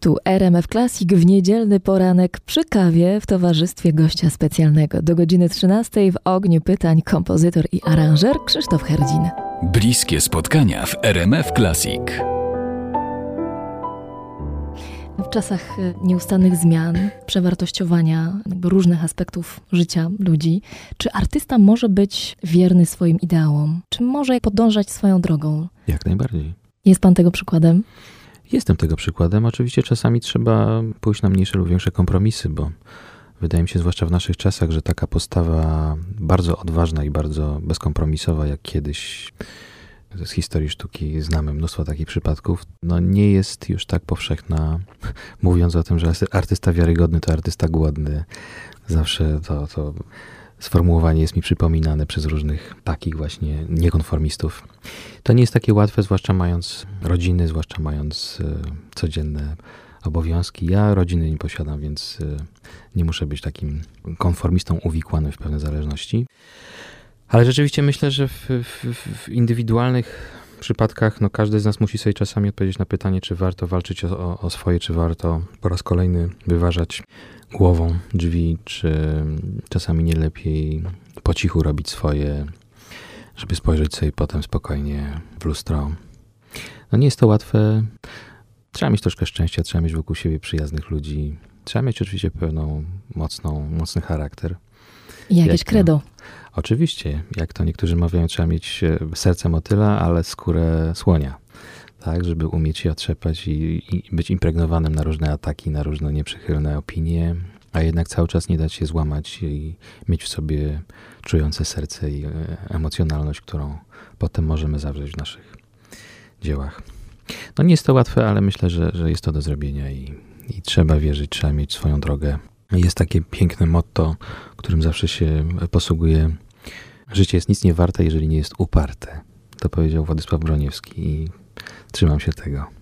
Tu RMF Classic w niedzielny poranek przy kawie w towarzystwie gościa specjalnego. Do godziny 13 w ogniu pytań kompozytor i aranżer Krzysztof Herdzin. Bliskie spotkania w RMF Classic. W czasach e, nieustannych zmian, przewartościowania różnych aspektów życia ludzi, czy artysta może być wierny swoim ideałom? Czy może podążać swoją drogą? Jak najbardziej. Jest pan tego przykładem? Jestem tego przykładem. Oczywiście czasami trzeba pójść na mniejsze lub większe kompromisy, bo wydaje mi się, zwłaszcza w naszych czasach, że taka postawa bardzo odważna i bardzo bezkompromisowa, jak kiedyś z historii sztuki znamy mnóstwo takich przypadków, no nie jest już tak powszechna, mówiąc o tym, że artysta wiarygodny to artysta głodny. Zawsze to, to sformułowanie jest mi przypominane przez różnych takich właśnie niekonformistów. To nie jest takie łatwe, zwłaszcza mając rodziny, zwłaszcza mając e, codzienne obowiązki. Ja rodziny nie posiadam, więc e, nie muszę być takim konformistą uwikłanym w pewne zależności. Ale rzeczywiście myślę, że w, w, w indywidualnych przypadkach no, każdy z nas musi sobie czasami odpowiedzieć na pytanie, czy warto walczyć o, o swoje, czy warto po raz kolejny wyważać głową drzwi, czy czasami nie lepiej po cichu robić swoje, żeby spojrzeć sobie potem spokojnie w lustro. No nie jest to łatwe. Trzeba mieć troszkę szczęścia, trzeba mieć wokół siebie przyjaznych ludzi. Trzeba mieć oczywiście pewną mocną, mocny charakter. I jakieś credo. Oczywiście, jak to niektórzy mawiają, trzeba mieć e, serce motyla, ale skórę słonia. Tak, żeby umieć się otrzepać i, i być impregnowanym na różne ataki, na różne nieprzychylne opinie, a jednak cały czas nie dać się złamać i mieć w sobie czujące serce i e, emocjonalność, którą potem możemy zawrzeć w naszych dziełach. No nie jest to łatwe, ale myślę, że, że jest to do zrobienia i, i trzeba wierzyć, trzeba mieć swoją drogę jest takie piękne motto, którym zawsze się posługuje. Życie jest nic nie warte, jeżeli nie jest uparte. To powiedział Władysław Broniewski i trzymam się tego.